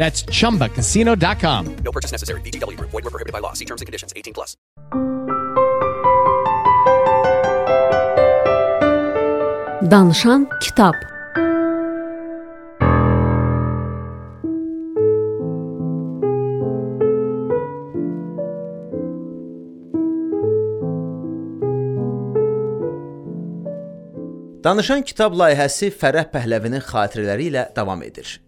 That's ChumbaCasino.com. No purchase necessary. VGW. Void were prohibited by law. See terms and conditions. 18 plus. Danışan kitab Danışan kitab layihəsi Fərəh Pəhləvinin xatirələri ilə davam edir.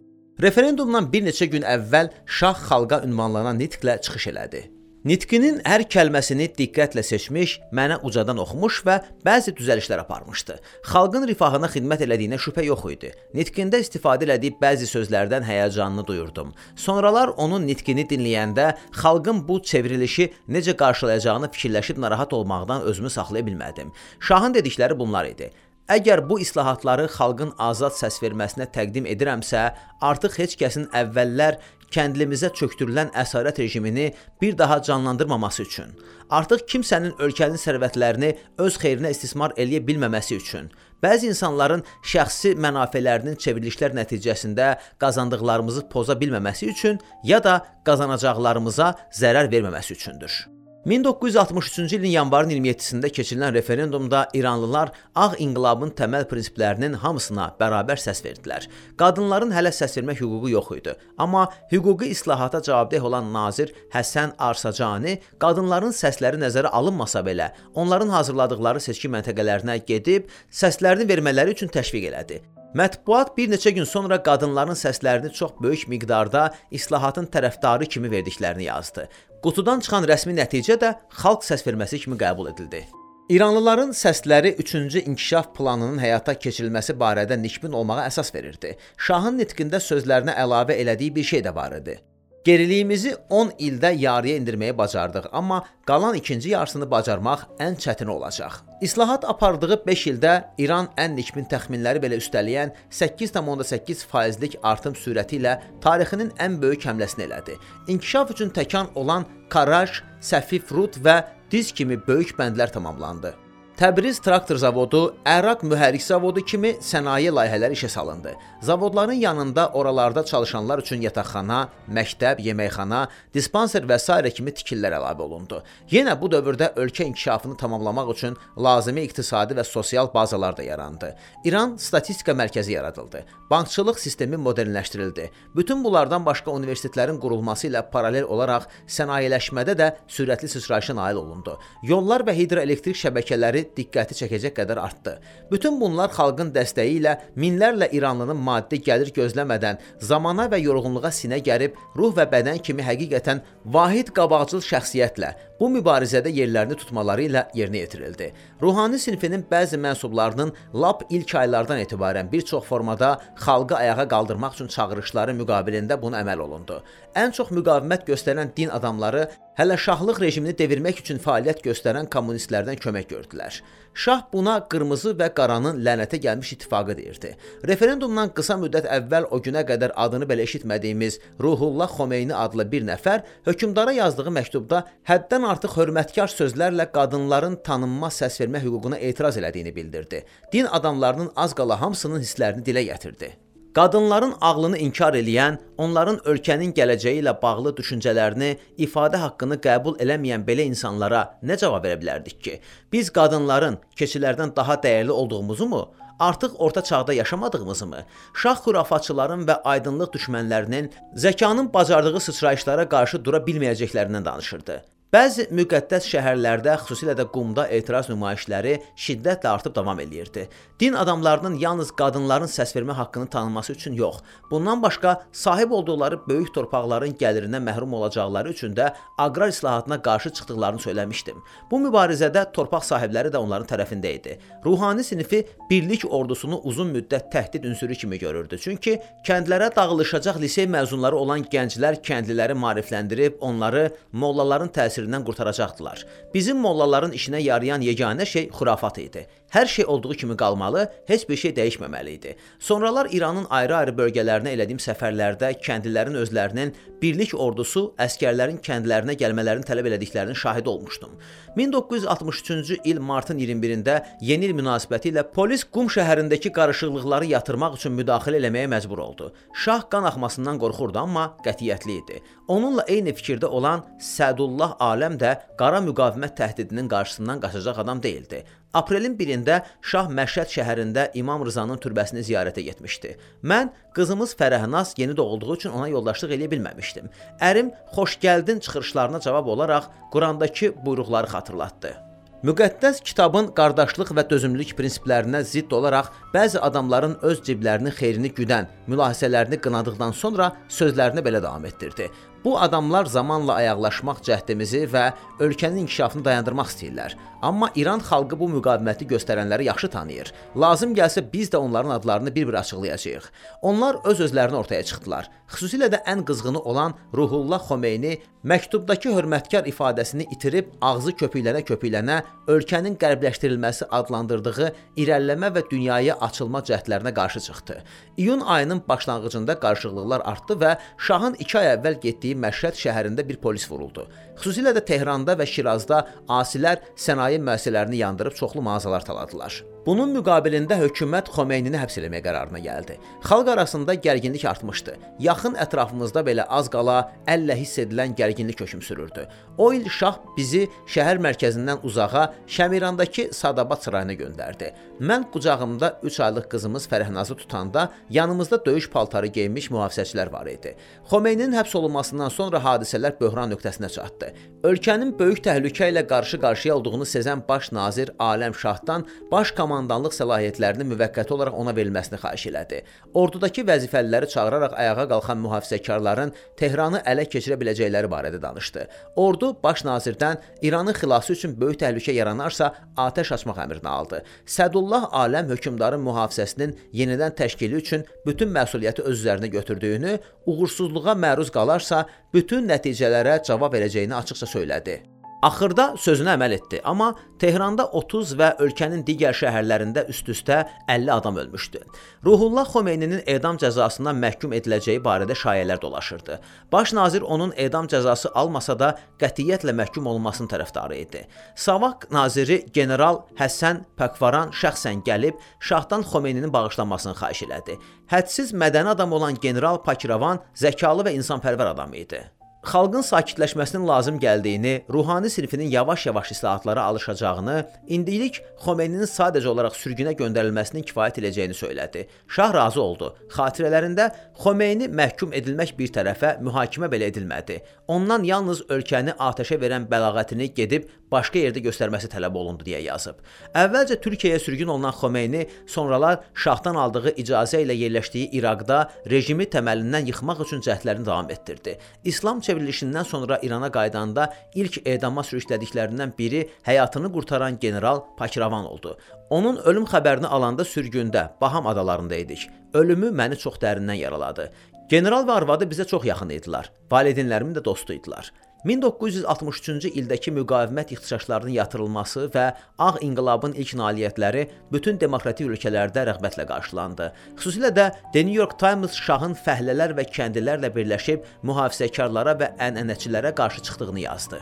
Referendumdan bir neçə gün əvvəl şah xalqa ünvanlanan nitqlə çıxış elədi. Nitqinin hər kəlməsini diqqətlə seçmiş, mənə ucadan oxumuş və bəzi düzəlişlər aparmışdı. Xalqın rifahına xidmət elədiyinə şübhə yox idi. Nitqində istifadə elədiyi bəzi sözlərdən həyəcanını duyurdum. Sonralar onun nitqini dinləyəndə xalqın bu çevrilişi necə qarşılayacağını fikirləşib narahat olmaqdan özümü saxlaya bilmədim. Şahın dedikləri bunlar idi. Əgər bu islahatları xalqın azad səs verməsinə təqdim edirəmsə, artıq heç kəsin əvvəllər kəndlimizə çökdürülən əsarət rejimini bir daha canlandırmaması üçün, artıq kimsənin ölkənin sərvətlərini öz xeyrinə istismar eləyə bilməməsi üçün, bəzi insanların şəxsi mənafelərinin çevrilişlər nəticəsində qazandıqlarımızı poza bilməməsi üçün ya da qazanacaqlarımıza zərər verməməsi üçündür. 1963-cü ilin yanvarın 27-sində keçirilən referendumda İranlılar Ağ inqilabın təməl prinsiplərinin hamısına bərabər səs verdilər. Qadınların hələ səs vermək hüququ yox idi, amma hüquqi islahata cavabdeh olan nazir Həsən Arsacani qadınların səsləri nəzərə alınmasa belə, onların hazırladıkları seçki məntəqələrinə gedib səslərini vermələri üçün təşviq elədi. Mətbuat bir neçə gün sonra qadınların səslərini çox böyük miqdarda islahatın tərəfdarı kimi verdiklərini yazdı. Qutudan çıxan rəsmi nəticə də xalq səsverməsi kimi qəbul edildi. İranlıların səsləri 3-cü inkişaf planının həyata keçirilməsi barədə nikbin olmağa əsas verirdi. Şahın nitqində sözlərinə əlavə elədiyi bir şey də var idi. Geriliyimizi 10 ildə yarıya endirməyi bacardıq, amma qalan ikinci yarısını bacarmaq ən çətini olacaq. İslahat apardığı 5 ildə İran ən nikbin təxminləri belə üstələyən 8.8 faizlik artım sürəti ilə tarixinin ən böyük həmləsini elədi. İnkişaf üçün təkan olan Karaj, Səfif Rut və Diz kimi böyük bəndlər tamamlandı. Təbriz traktor zavodu, Əraq mühərrik zavodu kimi sənaye layihələri işə salındı. Zavodların yanında oralarda çalışanlar üçün yataqxana, məktəb, yeməkxana, dispanser və s. kimi tikililər əlavə olundu. Yenə bu dövrdə ölkə inkişafını tamamlamaq üçün lazımi iqtisadi və sosial bazalar da yarandı. İran statistika mərkəzi yaradıldı. Bankçılıq sistemi modernləşdirildi. Bütün bunlardan başqa universitetlərin qurulması ilə paralel olaraq sənayeləşmədə də sürətli sıçrayışa nail olundu. Yollar və hidroelektrik şəbəkələri diqqəti çəkəcək qədər artdı. Bütün bunlar xalqın dəstəyi ilə minlərlə İranlının maddi gəlir gözləmədən zamana və yorğunluğa sinə gərib ruh və bədən kimi həqiqətən vahid qabaqcıl şəxsiyyətlə bu mübarizədə yerlərini tutmaları ilə yerinə yetirildi. Ruhani sinfinin bəzi mənsublarının lap ilk aylardan etibarən bir çox formada xalqı ayağa qaldırmaq üçün çağırışları müqabilində buna əməl olundu. Ən çox müqavimət göstərən din adamları hələ şahlıq rejimini devirmək üçün fəaliyyət göstərən kommunistlərdən kömək gördülər. Şah buna qırmızı və qaranın lənətə gəlmiş ittifaqı deyirdi. Referendumdan qısa müddət əvvəl o günə qədər adını belə eşitmədiyimiz Ruhullah Xomeyni adlı bir nəfər hökmdara yazdığı məktubda həddən artıq hörmətkar sözlərlə qadınların tanınmaz səs vermə hüququna etiraz elədiyini bildirdi. Din adamlarının az qala hamısının hisslərini dilə gətirdi. Qadınların ağlını inkar eləyən, onların ölkənin gələcəyi ilə bağlı düşüncələrini, ifadə haqqını qəbul eləməyən belə insanlara nə cavab verə bilərdik ki? Biz qadınların keçilərdən daha dəyərli olduğumuzu mu? Artıq orta çağda yaşamadığımızmı? Şah xurafatçıların və aydınlıq düşmənlərinin zəkanın bacardığı sıçrayışlara qarşı dura bilməyəcəklərindən danışırdı. Bəzi müqəddəs şəhərlərdə, xüsusilə də Qumda etiraz nümayişləri şiddətlə artıb davam eləyirdi. Din adamlarının yalnız qadınların səsvermə haqqını tanınması üçün yox, bundan başqa sahib olduqları böyük torpaqların gəlirindən məhrum olacaqları üçün də aqrar islahatına qarşı çıxdıqlarını söyləmişdim. Bu mübarizədə torpaq sahibləri də onların tərəfində idi. Ruhani sinifi birlik ordusunu uzun müddət təhdid ünsürü kimi görürdü. Çünki kəndlərə dağılışacaq lisey məzunları olan gənclər kəndliləri maarifləndirib onları mollaların təsiri təsirindən qurtaracaqdılar. Bizim mollaların işinə yarayan yeganə şey xurafat idi. Hər şey olduğu kimi qalmalı, heç bir şey dəyişməməli idi. Sonralar İranın ayrı-ayrı bölgələrinə elədiyim səfərlərdə kəndlilərin özlərinin birlik ordusu əskərlərin kəndlərinə gəlmələrini tələb elədiklərinin şahidi olmuşdum. 1963-cü il martın 21-də yeni il münasibəti ilə polis Qum şəhərindəki qarışıqlıqları yatırmaq üçün müdaxilə eləməyə məcbur oldu. Şah qan axmasından qorxurdu, amma qətiyyətli idi. Onunla eyni fikirdə olan Sədullah Aləm də qara müqavimət təhdidinin qarşısından qaçacaq adam deyildi. Aprelin 1-də Şah Məşhəd şəhərində İmam Rızanın türbəsini ziyarətə getmişdi. Mən qızımız Fərəhnaz yeni doğulduğu üçün ona yoldaşlıq eləyə bilməmişdim. Ərim xoş gəldin çıxırışlarına cavab olaraq Qurandakı buyruqları xatırlatdı. Müqəddəs kitabın qardaşlıq və dözümlülük prinsiplərinə zidd olaraq bəzi adamların öz ciblərinin xeyrini güdən mülahizələrini qınadıqdan sonra sözlərini belə davam etdirdi. Bu adamlar zamanla ayaqlaşmaq cəhdimizi və ölkənin inkişafını dayandırmaq istəyirlər. Amma İran xalqı bu müqaviməti göstərənləri yaxşı tanıyır. Lazım gəlsə biz də onların adlarını bir-bir açıqlayacağıq. Onlar öz-özlərini ortaya çıxdılar. Xüsusilə də ən qızğını olan Ruhullah Xomeyni məktubdakı hörmətkar ifadəsini itirib ağzı köpüklənə-köpüklənə ölkənin qərbləşdirilməsi adlandırdığı irəliləmə və dünyaya açılma cəhdlərinə qarşı çıxdı. İyun ayının başlanğıcında qarşılıqlar artdı və şahın 2 ay əvvəl getdiyi etdiyi Məşhəd şəhərində bir polis vuruldu. Xüsusilə də Tehranda və Şirazda asilər sənaye müəssisələrini yandırıb çoxlu mağazalar taladılar. Bunun müqabilində hökumət Xomeynini həbs etməyə qərarına gəldi. Xalq arasında gərginlik artmışdı. Yaxın ətrafımızda belə az qala əllə hiss edilən gərginlik hökm sürürdü. O il şah bizi şəhər mərkəzindən uzağa Şəmirandakı Sadabad sarayına göndərdi. Mən qucağımda 3 aylıq qızımız Fərəhnazı tutanda yanımızda döyüş paltarı geyinmiş mühafizəçilər var idi. Xomeynin həbs olunmasından sonra hadisələr böhran nöqtəsinə çatdı. Ölkənin böyük təhlükə ilə qarşı-qarşıya olduğunu sezən baş nazir Aləm Şahdan baş komandanlıq komandanlıq səlahiyyətlərini müvəqqəti olaraq ona verilməsini xahiş elədi. Ordudakı vəzifəliləri çağıraraq ayağa qalxan mühafizəkarların Tehranı ələ keçirə biləcəkləri barədə danışdı. Ordu baş nazirdən İranın xilası üçün böyük təhlükə yaranarsa atəş açmaq əmrini aldı. Sədullah Aləm hökmdarın mühafizəsinin yenidən təşkili üçün bütün məsuliyyəti öz üzərinə götürdüyünü, uğursuzluğa məruz qalarsa bütün nəticələrə cavab verəcəyini açıqca söylədi. Axırda sözünə əməl etdi, amma Tehranda 30 və ölkənin digər şəhərlərində üst-üstə 50 adam ölmüşdü. Ruhullah Xomeyninin edam cəzasına məhkum ediləcəyi barədə şayələr dolaşırdı. Baş nazir onun edam cəzası almasa da qətiyyətlə məhkum olunmasının tərəfdarı idi. Savaq naziri general Həsən Pəkvaran şəxsən gəlib şahdan Xomeyninin bağışlanmasını xahiş elədi. Hədsiz mədəni adam olan general Pakiravan zəkalı və insanpərvər adam idi xalqın sakitləşməsinin lazım gəldiyini, ruhani sinifinin yavaş-yavaş islahatlara alışacağını, indilik Xomeyninin sadəcə olaraq sürgünə göndərilməsinin kifayət edəcəyini söylədi. Şah razı oldu. Xatirələrində Xomeyni məhkum edilmək bir tərəfə mühakimə belə edilmədi. Ondan yalnız ölkəni atəşə verən bəlağətini gedib başqa yerdə göstərməsi tələb olundu deyə yazıb. Əvvəlcə Türkiyəyə sürgün olunan Xomeyni sonralar şahdan aldığı icazə ilə yerləşdiyi İraqda rejimi təməlindən yıxmaq üçün cəhdlərini davam etdirdi. İslam çevrilişindən sonra İrana qaydanda ilk edama sürüklədiklərindən biri həyatını qurtaran general Pakiravan oldu. Onun ölüm xəbərini alanda sürgündə Baham adalarında idik. Ölümü məni çox dərindən yaraladı. General və arvadı bizə çox yaxın idilər. Valideynlərimin də dostu idilər. 1963-cü ildəki müqavimət ixtişaşlarının yatırılması və Ağ inqilabın ilk nailiyyətləri bütün demokratik ölkələrdə rəğbətlə qarşılandı. Xüsusilə də The New York Times şahın fəhlələr və kəndlilərlə birləşib mühafizəkarlara və ənənəçilərə qarşı çıxdığını yazdı.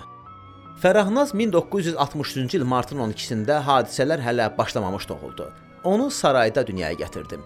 Fərəhnaz 1963-cü il martın 12-sində hadisələr hələ başlamamış doğuldu. Onu sarayda dünyaya gətirdim.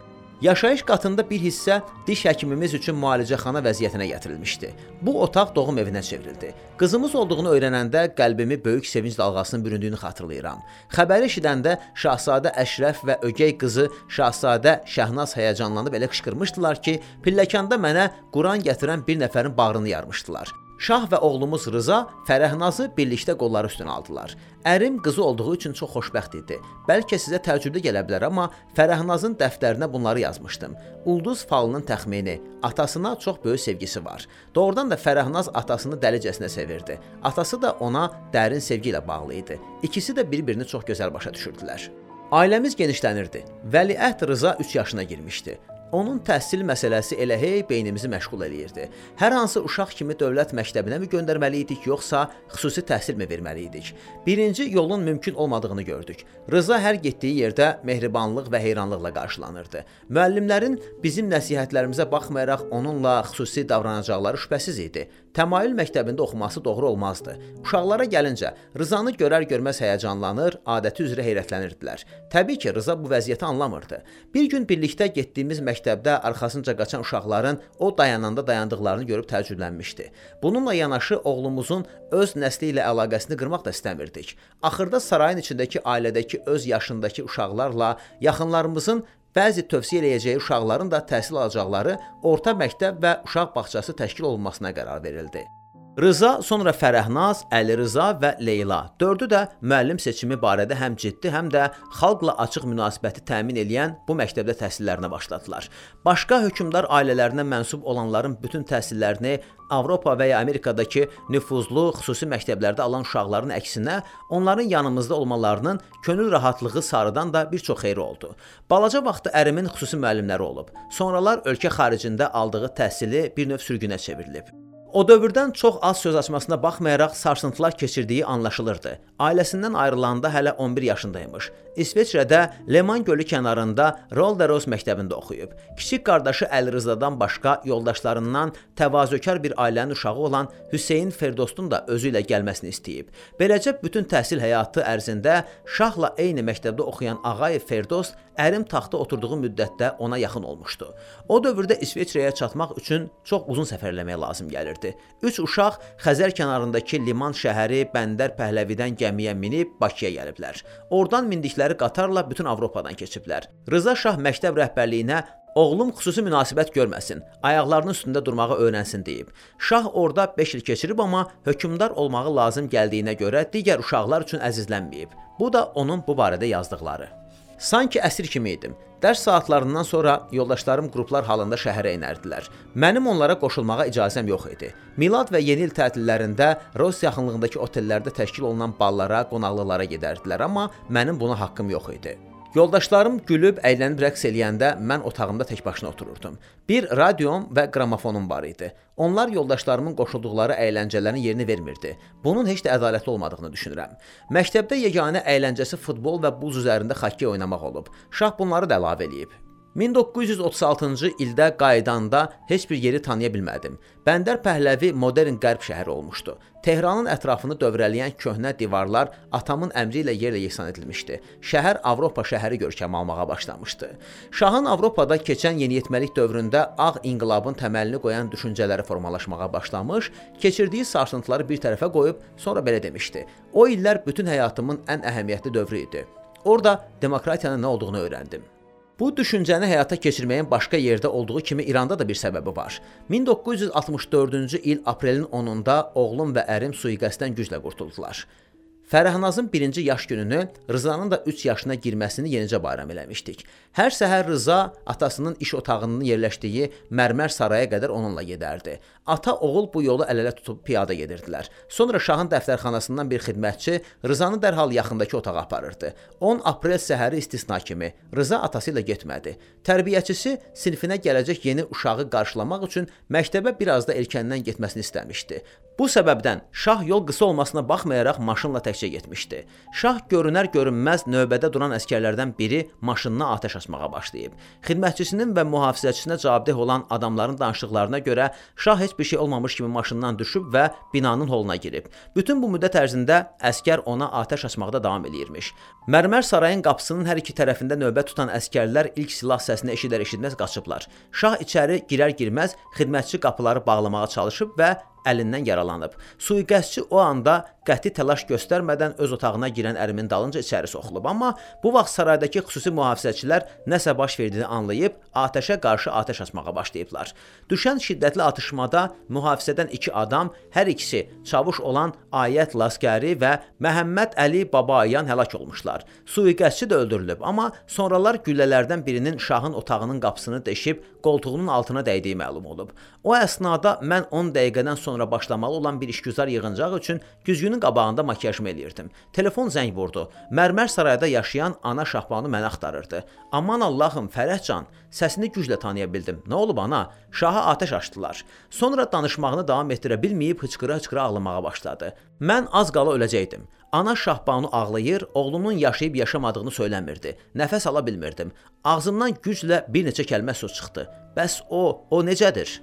Yaşayış qatında bir hissə diş həkimimiz üçün müalicəxana vəziyyətinə gətirilmişdi. Bu otaq doğum evinə çevrildi. Qızımız olduğunu öyrənəndə qəlbimi böyük sevinc dalğasının büründüyünü xatırlayıram. Xəbəri eşidəndə Şahzadə Əşrəf və ögey qızı Şahzadə Şəhnaz həyəcanlanıb elə qışqırmışdılar ki, pilləkanda mənə Quran gətirən bir nəfərin bağrını yarmışdılar. Şah və oğlumuz Rıza Fərəhnazı birlikdə qolları üstünə aldılar. Ərim qızı olduğu üçün çox xoşbəxt idi. Bəlkə sizə təəccüblü gələ bilər, amma Fərəhnazın dəftərinə bunları yazmışdım. Ulduz falının təxmini, atasına çox böyük sevgisi var. Doğrudan da Fərəhnaz atasını dəlicəsinə sevirdi. Atası da ona dərin sevgi ilə bağlı idi. İkisi də bir-birini çox gözəl başa düşürdülər. Ailəmiz genişlənirdi. Vəliəhd Rıza 3 yaşına girmişdi. Onun təhsil məsələsi elə hey beynimizi məşğul eləyirdi. Hər hansı uşaq kimi dövlət məktəbinə mi göndərməli idik, yoxsa xüsusi təhsilmi verməli idik? Birinci yolun mümkün olmadığını gördük. Rıza hər getdiyi yerdə mehribanlıq və heyranlıqla qarşılanırdı. Müəllimlərin bizim nəsihətlərimizə baxmayaraq onunla xüsusi davranacaqları şübhəsiz idi. Təmayül məktəbində oxuması doğru olmazdı. Uşaqlara gəlincə, Rızanı görər-görməz həyəcanlanır, adəti üzrə heyrətlənirdilər. Təbii ki, Rıza bu vəziyyəti anlamırdı. Bir gün birlikdə getdiyimiz məktəbdə arxasınca qaçan uşaqların o dayananda dayandıqlarını görüb təəccüblənmişdi. Bununla yanaşı oğlumuzun öz nəsli ilə əlaqəsini qırmaq da istəmirdik. Axırda sarayın içindəki ailədəki öz yaşındakı uşaqlarla yaxınlarımızın Bəzi tövsiyə eləyəcəyi uşaqların da təhsil alacaqları orta məktəb və uşaq bağçası təşkil olunmasına qərar verildi. Rıza, sonra Fərəhnaz, Əli Rıza və Leyla. Dördü də müəllim seçimi barədə həm ciddi, həm də xalqla açıq münasibəti təmin edən bu məktəbdə təhsillərinə başladılar. Başqa hökmdar ailələrinə mənsub olanların bütün təhsillərini Avropa və ya Amerikadakı nüfuzlu xüsusi məktəblərdə alan uşaqların əksinə onların yanımızda olmalarının könül rahatlığı sarıdan da bir çox xeyri oldu. Balaca vaxtı ərimin xüsusi müəllimləri olub. Sonralar ölkə xaricində aldığı təhsili bir növ sürgünə çevrilib. O dövrdən çox az söz açmasına baxmayaraq sarsıntılar keçirdiyi anlaşılırdı. Ailəsindən ayrılanda hələ 11 yaşındaymış. İsveçrədə Leman gölü kənarında Rolderos məktəbində oxuyub. Kiçik qardaşı Əlirzadan başqa yoldaşlarından təvazökar bir ailənin uşağı olan Hüseyn Ferdostun da özü ilə gəlməsini istəyib. Beləcə bütün təhsil həyatı ərzində şahla eyni məktəbdə oxuyan Ağayev Ferdost ərim taxta oturduğu müddətdə ona yaxın olmuşdu. O dövrdə İsveçrəyə çatmaq üçün çox uzun səfər eləmək lazım gəlirdi. 3 uşaq Xəzər kənarındakı liman şəhəri Bəndər Pəhləvidən gəmiyə minib Bakıya gəliblər. Oradan mindikləri qatarla bütün Avropadan keçiblər. Rıza Şah məktəb rəhbərliyinə Oğlum xüsusi münasibət görməsin, ayaqlarının üstündə durmağı öyrənsin deyib. Şah orada 5 il keçirib amma hökmdar olmağı lazım gəldiyinə görə digər uşaqlar üçün əzizlənməyib. Bu da onun bu barədə yazdıqları. Sanki əsir kimi idim. Dərs saatlarından sonra yoldaşlarım qruplar halında şəhərə enərdilər. Mənim onlara qoşulmağa icazəm yox idi. Milad və yeni il tətillərində Ros yaxınlığındakı otellərdə təşkil olunan ballara, qonaqlıqlara gedərdilər, amma mənim buna haqqım yox idi. Yoldaşlarım gülüb, əylənib rəqs eləyəndə mən otağımda tək başına otururdum. Bir radiom və qramofonum var idi. Onlar yoldaşlarımın qoşulduqları əyləncələrin yerini vermirdi. Bunun heç də ədalətli olmadığını düşünürəm. Məktəbdə yeganə əyləncəsi futbol və buz üzərində xokkey oynamaq olub. Şah bunları da əlavə eləyib. 1936-cı ildə qaydanda heç bir yeri tanıya bilmədim. Bəndər Pəhləvi modern qərb şəhəri olmuşdu. Tehranın ətrafını dövrələyən köhnə divarlar atamın əmri ilə yerlə yeksan edilmişdi. Şəhər Avropa şəhəri görkəmi almağa başlamışdı. Şahın Avropada keçən yeniyetməlik dövründə ağ inqilabın təməlini qoyan düşüncələri formalaşmağa başlamış, keçirdiyi sarsıntıları bir tərəfə qoyub sonra belə demişdi: "O illər bütün həyatımın ən əhəmiyyətli dövrü idi. Orda demokratiyanın nə olduğunu öyrəndim." Bu düşüncəni həyata keçirməyin başqa yerdə olduğu kimi İranda da bir səbəbi var. 1964-cü il aprelin 10-da oğlum və ərim sui-qəsddən güclə qurtuldular. Fərəhnazın birinci yaş gününü, Rızanın da 3 yaşına girməsini yenicə bayram eləmişdik. Hər səhər Rıza atasının iş otağının yerləşdiyi mərmər saraya qədər onunla gedərdi. Ata oğul bu yolu əl-ələ tutub piyada gedirdilər. Sonra şahın dəftərxanasından bir xidmətçi Rızanı dərhal yaxındakı otağa aparırdı. 10 aprel səhəri istisna kimi Rıza atası ilə getmədi. Tərbiyəçisi sinfinə gələcək yeni uşağı qarşılamaq üçün məktəbə biraz da erkəndən getməsini istəmişdi. Bu səbəbdən şah yol qısa olmasına baxmayaraq maşınla təkcə getmişdi. Şah görünər-görünməz növbədə duran əskərlərdən biri maşınına atəş açmağa başlayıb. Xidmətçisinin və mühafizəçisinə cavabdeh olan adamların danışıqlarına görə şah heç bir şey olmamış kimi maşından düşüb və binanın holuna girib. Bütün bu müddət ərzində əskər ona atəş açmaqda davam eləyirmiş. Mərmər sarayın qapısının hər iki tərəfində növbə tutan əskərlər ilk silah səsini eşidər-eşitməz qaçıblar. Şah içəri girər-girməz xidmətçi qapıları bağlamağa çalışıb və əlindən yaralanıb. Sui-qəsdçi o anda qəti təlaş göstərmədən öz otağına girən ərimin dalınca içəri soxulub, amma bu vaxt saraydakı xüsusi mühafizəçilər nəsə baş verdiyini anlayıb atəşə qarşı atəş açmağa başlayıblar. Düşən şiddətli atışmada mühafizədən 2 adam, hər ikisi çavuş olan Ayət Laskəri və Məhəmməd Əli Babayan həlak olmuşlar. Sui-qəsdçi də öldürülüb, amma sonralar güllələrdən birinin şahın otağının qapısını deşib qoltuğunun altına dəydiyi məlum olub. O əsnada mən 10 dəqiqədən sonra başlamalı olan bir işgüzar yığıncaq üçün güzgünün qabağında makiyajımı eləyirdim. Telefon zəng vurdu. Mərmər sarayda yaşayan ana Şahbanu məni axtarırdı. Aman Allahım, Fərəhcan, səsini güclə tanıya bildim. Nə olub ana? Şaha atəş açdılar. Sonra danışmağını davam etdirə bilməyib hıçqıra-hıçqıra ağlamağa başladı. Mən az qala öləcəkdim. Ana Şahbanu ağlayır, oğlunun yaşayıb yaşamadığını söyləmirdi. Nəfəs ala bilmirdim. Ağzımdan güclə bir neçə kəlmə söz çıxdı. Bəs o, o necədir?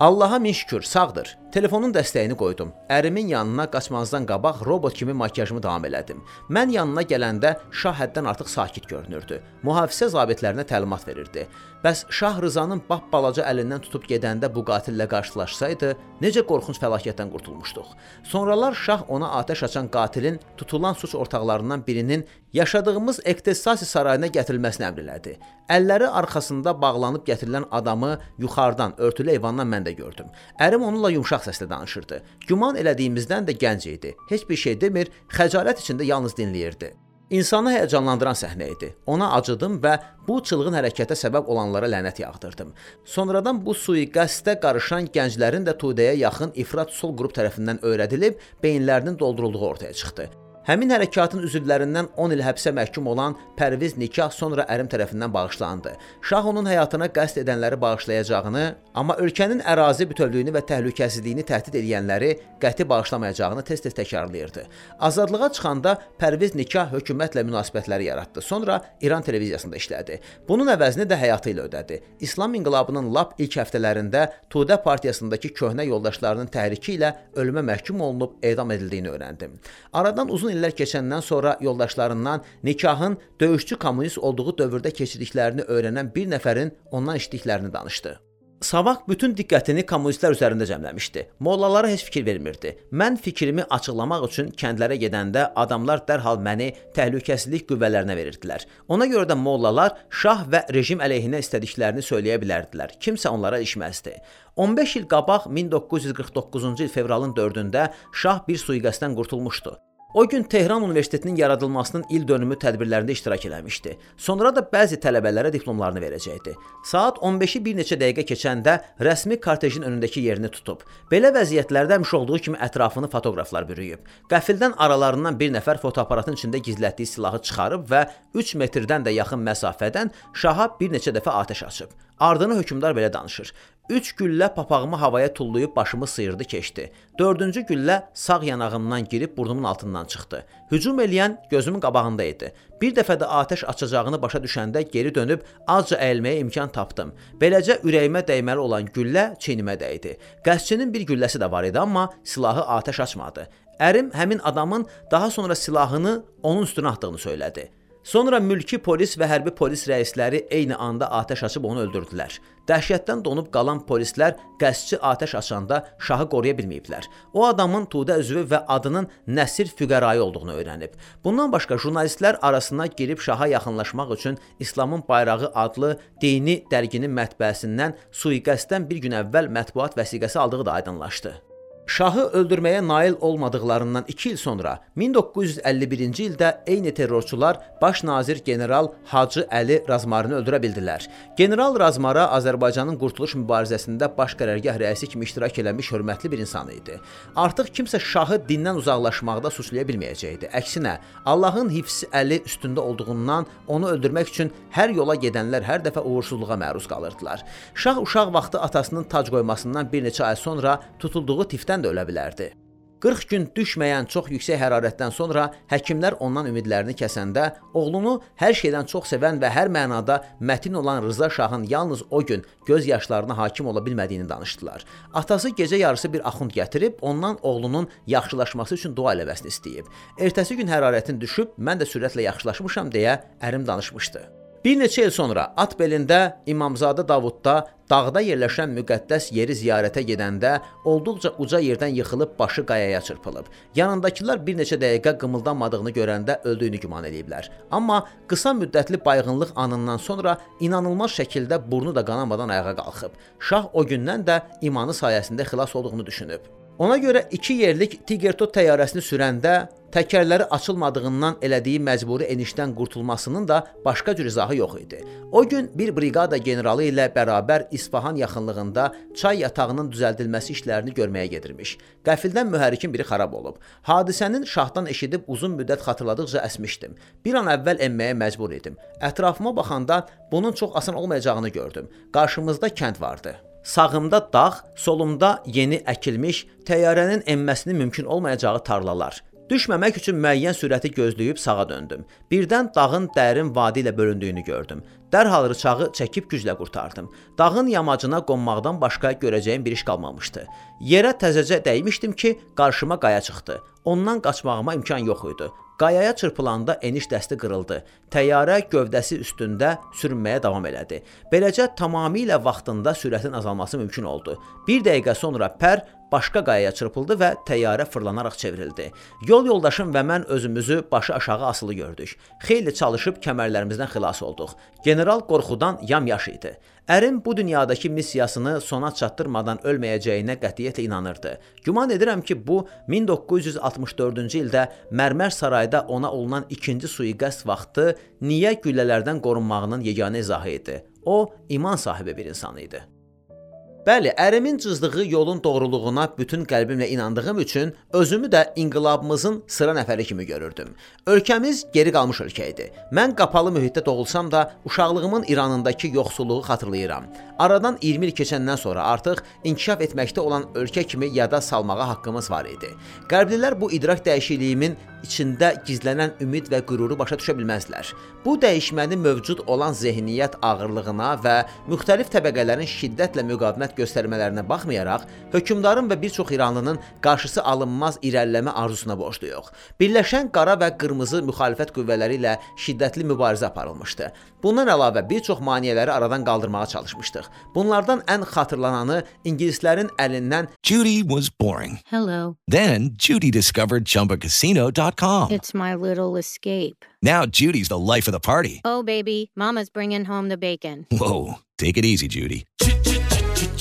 Allaha min şükür, sağdır. Telefonun dəstəyini qoydum. Ərimin yanına qaçmazdan qabaq robot kimi makiyajımı davam elədim. Mən yanına gələndə şah həddən artıq sakit görünürdü. Mühafizə zabitlərinə təlimat verirdi. Bəs Şah Rızanın bap balaca əlindən tutub gedəndə bu qatillə qarşılaşsaydı, necə qorxunc fəlakətdən qurtulmuşduq. Sonralar şah ona atəş açan qatilin tutulan suç ortaqlarından birinin yaşadığımız Ektesasi sarayına gətirilməsini əmr elədi. Əlləri arxasında bağlanıb gətirilən adamı yuxarıdan örtülü eyvandan mən də gördüm. Ərim onunla yumşaq səslə danışırdı. Güman elədiyimizdən də gənc idi. Heç bir şey demir, xəcalət içində yalnız dinləyirdi. İnsanı həyəcanlandıran səhnə idi. Ona acıdım və bu çılğın hərəkətə səbəb olanlara lənət yağdırdım. Sonradan bu sui-qəsdə qarışan gənclərin də Tudəyə yaxın ifrat sol qrup tərəfindən öyrədilib beyinlərinin doldurulduğu ortaya çıxdı. Həmin hərəkatın üzvlərindən 10 il həbsə məhkum olan Pərviz Nikah sonra ərim tərəfindən bağışlandı. Şah onun həyatına qəsd edənləri bağışlayacağını, amma ölkənin ərazi bütövlüyünü və təhlükəsizliyini təhdid edənləri qəti bağışlamayacağını tez-tez təkrarlayırdı. Azadlığa çıxanda Pərviz Nikah hökumətlə münasibətləri yaratdı. Sonra İran televiziyasında işlədi. Bunun əvəzini də həyatı ilə ödədi. İslam inqilabının lap ilk həftələrində Tudə partiyasındakı köhnə yoldaşlarının təhriki ilə ölümə məhkum olunub edam edildiyini öyrəndim. Aradan uzun illər keçəndən sonra yoldaşlarından nikahın döyüşçü kommunist olduğu dövrdə keçirdiklərini öyrənən bir nəfərin ondan eşitdiklərini danışdı. Savaq bütün diqqətini kommunistlər üzərində cəmləmişdi. Mollalara heç fikir vermirdi. Mən fikrimi açıqlamaq üçün kəndlərə gedəndə adamlar dərhal məni təhlükəsizlik qüvvələrinə verirdilər. Ona görə də mollalar şah və rejim əleyhinə istədiklərini söyləyə bilərdilər. Kimsə onlara ilişməzdi. 15 il qabaq 1949-cu il fevralın 4-də şah bir sui-qəsddən qurtulmuşdu. O gün Tehran Universitetinin yaradılmasının il dönümü tədbirlərində iştirak eləmişdi. Sonra da bəzi tələbələrə diplomlarını verəcəkdi. Saat 15-i bir neçə dəqiqə keçəndə rəsmi kortejin önündəki yerini tutub. Belə vəziyyətlərdə həmişə olduğu kimi ətrafını fotoqraflar bürüyüb. Qəfildən aralarından bir nəfər fotoaparatın içində gizlətdiyi silahı çıxarıb və 3 metrdən də yaxın məsafədən şaha bir neçə dəfə atəş açıb. Ardını hökmdar belə danışır. 3 güllə papağımı havaya tullayıb başımı sıyırdı, keçdi. 4-cü güllə sağ yanağımdan girib burnumun altından çıxdı. Hücum eləyən gözümün qabağında idi. Bir dəfə də atəş açacağını başa düşəndə geri dönüb azca əyilməyə imkan tapdım. Beləcə ürəyimə dəyməli olan güllə çiynimə dəydi. Qəsçinin bir gülləsi də var idi, amma silahı atəş açmadı. Ərim həmin adamın daha sonra silahını onun üstünə atdığını söylədi. Sonra mülki polis və hərbi polis rəisləri eyni anda atəş açıb onu öldürdülər. Dəhşətdən donub qalan polislər qəsdçi atəş açanda şahı qoruya bilməyiblər. O adamın Tudə üzvü və adının Nəsir Füqərayı olduğunu öyrənib. Bundan başqa jurnalistlər arasına girib şaha yaxınlaşmaq üçün İslamın bayrağı adlı dini dərginin mətbəəsindən sui-qəsddən bir gün əvvəl mətbuat vəsiqəsi aldığı da aydınlaşdı. Şahı öldürməyə nail olmadıqlarından 2 il sonra 1951-ci ildə eyni terrorçular baş nazir general Hacı Əli Razmarını öldürə bildilər. General Razmara Azərbaycanın qurtuluş mübarizəsində baş qərargah rəisi kimi iştirak eləmiş hörmətli bir insan idi. Artıq kimsə şahı dindən uzaqlaşmaqda suçlaya bilməyəcəkdi. Əksinə, Allahın hifsi əli üstündə olduğundan onu öldürmək üçün hər yola gedənlər hər dəfə uğursuzluğa məruz qalırdılar. Şah uşaq vaxtı atasının tac qoymasından bir neçə ay sonra tutulduğu tifdən Ölkədən də ölə bilərdi. 40 gün düşməyən çox yüksək hərarətdən sonra həkimlər ondan ümidlərini kəsəndə oğlunu hər şeydən çox sevən və hər mənada mətin olan Rıza şahın yalnız o gün göz yaşlarına hakim ola bilmədiyini danışdılar. Atası gecə yarısı bir axund gətirib ondan oğlunun yaxşılaşması üçün dua eləməsini istəyib. Ertəsi gün hərarətin düşüb, mən də sürətlə yaxşılaşmışam deyə ərim danışmışdı. Bir neçə il sonra at belində İmamzadə Davudda dağda yerləşən müqəddəs yeri ziyarətə gedəndə olduqca uca yerdən yıxılıb başı qayaya çırpılıb. Yanındakılar bir neçə dəqiqə qımıldanmadığını görəndə öldüyünü güman eləyiblər. Amma qısa müddətli bayğınlıq anından sonra inanılmaz şəkildə burnu da qanamadan ayağa qalxıb. Şah o gündən də imanı sayəsində xilas olduğunu düşünüb. Ona görə 2 yerlik Tigertot təyyarəsini sürəndə təkərləri açılmadığından elədiyi məcburi enişdən qurtulmasının da başqa cür izahı yox idi. O gün bir briqada generalı ilə bərabər İsfahan yaxınlığında çay yatağının düzəldilməsi işlərini görməyə gedirmiş. Qəfildən mühərrikin biri xarab olub. Hadisənin şahdan eşidib uzun müddət xatırladıqca əsmişdim. Bir an əvvəl enməyə məcbur idim. Ətrafıma baxanda bunun çox asan olmayacağını gördüm. Qarşımızda kənd vardı. Sağımda dağ, solumda yeni əkilmiş, təyyarənin enməsini mümkün olmayacağı tarlalar. Düşməmək üçün müəyyən sürəti gözləyib sağa döndüm. Birdən dağın dərin vadi ilə bölündüyünü gördüm. Dərhal rıçağı çəkib güclə qurtardım. Dağın yamacına qonmaqdan başqa görəcəyim bir iş qalmamışdı. Yerə təzəcə dəymişdim ki, qarşıma qaya çıxdı. Ondan qaçmağıma imkan yox idi. Qayaya çırpılanda eniş dəsti qırıldı. Təyyarə gövdəsi üstündə sürünməyə davam elədi. Beləcə tamamilə vaxtında sürətin azalması mümkün oldu. Bir dəqiqə sonra pər başqa qayaya çırpıldı və təyyarə fırlanaraq çevrildi. Yol yoldaşım və mən özümüzü başı aşağı asılı gördük. Xeyli çalışıb kəmərlərimizdən xilas olduq. General qorxudan yamyaş idi. Ərim bu dünyadakı missiyasını sona çatdırmadan ölməyəcəyinə qətiyyətlə inanırdı. Güman edirəm ki, bu 1964-cü ildə Mərmər sarayda ona olunan ikinci sui-qəsd vaxtı niyə güllələrdən qorunmağının yeganə izahı idi. O, iman sahibi bir insan idi. Bəli, ərimin cızdığı yolun doğruluğuna bütün qəlbimlə inandığım üçün özümü də inqilabımızın sıra nəfəri kimi görürdüm. Ölkəmiz geri qalmış ölkə idi. Mən qapalı mühitdə doğulsam da uşaqlığımın İranındakı yoxsulluğu xatırlayıram. Aradan 20 il keçəndən sonra artıq inkişaf etməkdə olan ölkə kimi yada salmağa haqqımız var idi. Qərblilər bu idrak dəyişikliyimin içində gizlənən ümid və qüruru başa düşə bilməzdilər. Bu dəyişməni mövcud olan zehniyyət ağırlığına və müxtəlif təbəqələrin şiddətlə müqavimət göstərmələrinə baxmayaraq, hökmdarın və bir çox İranlının qarşısı alınmaz irəliləmə arzusuna borcluyuq. Birləşən qara və qırmızı müxalifət qüvvələri ilə şiddətli mübarizə aparılmışdı. Bundan əlavə bir çox maneələri aradan qaldırmağa çalışmışdıq. Bunlardan ən xatırlananı ingilislərin əlindən Judy was boring. Hello. Then Judy discovered ChumbaCasino.com. It's my little escape. Now Judy's the life of the party. Oh, baby, Mama's bringing home the bacon. Whoa, take it easy, Judy.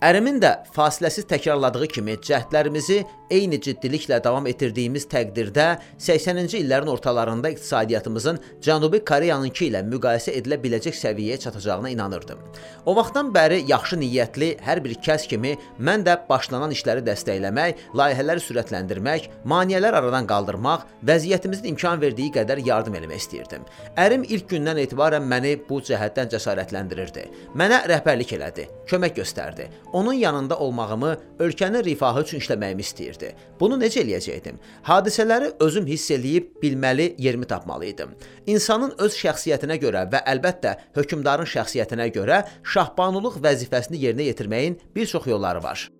Ərimin də fasiləsiz təkrarladığı kimi cəhdlərimizi eyni ciddiliklə davam etdirdiyimiz təqdirdə 80-ci illərin ortalarında iqtisadiyyatımızın Cənubi Koreyanınki ilə müqayisə edilə biləcək səviyyəyə çatacağına inanırdım. O vaxtdan bəri yaxşı niyyətli hər bir kəs kimi mən də başlanan işləri dəstəkləmək, layihələri sürətləndirmək, maneələr aradan qaldırmaq, vəziyyətimizin imkan verdiyi qədər yardım etmək istəyirdim. Ərim ilk gündən etibarən məni bu cəhətdən cəsarətləndirirdi. Mənə rəhbərlik elədi, kömək göstərdi. Onun yanında olmağımı, ölkənin rifahı üçün işləməyimi istəyirdi. Bunu necə eləyəcəkdim? Hadisələri özüm hiss eləyib bilməli, yerimi tapmalı idim. İnsanın öz şəxsiyyətinə görə və əlbəttə hökmdarın şəxsiyyətinə görə şahbanlıq vəzifəsini yerinə yetirməyin bir çox yolları var.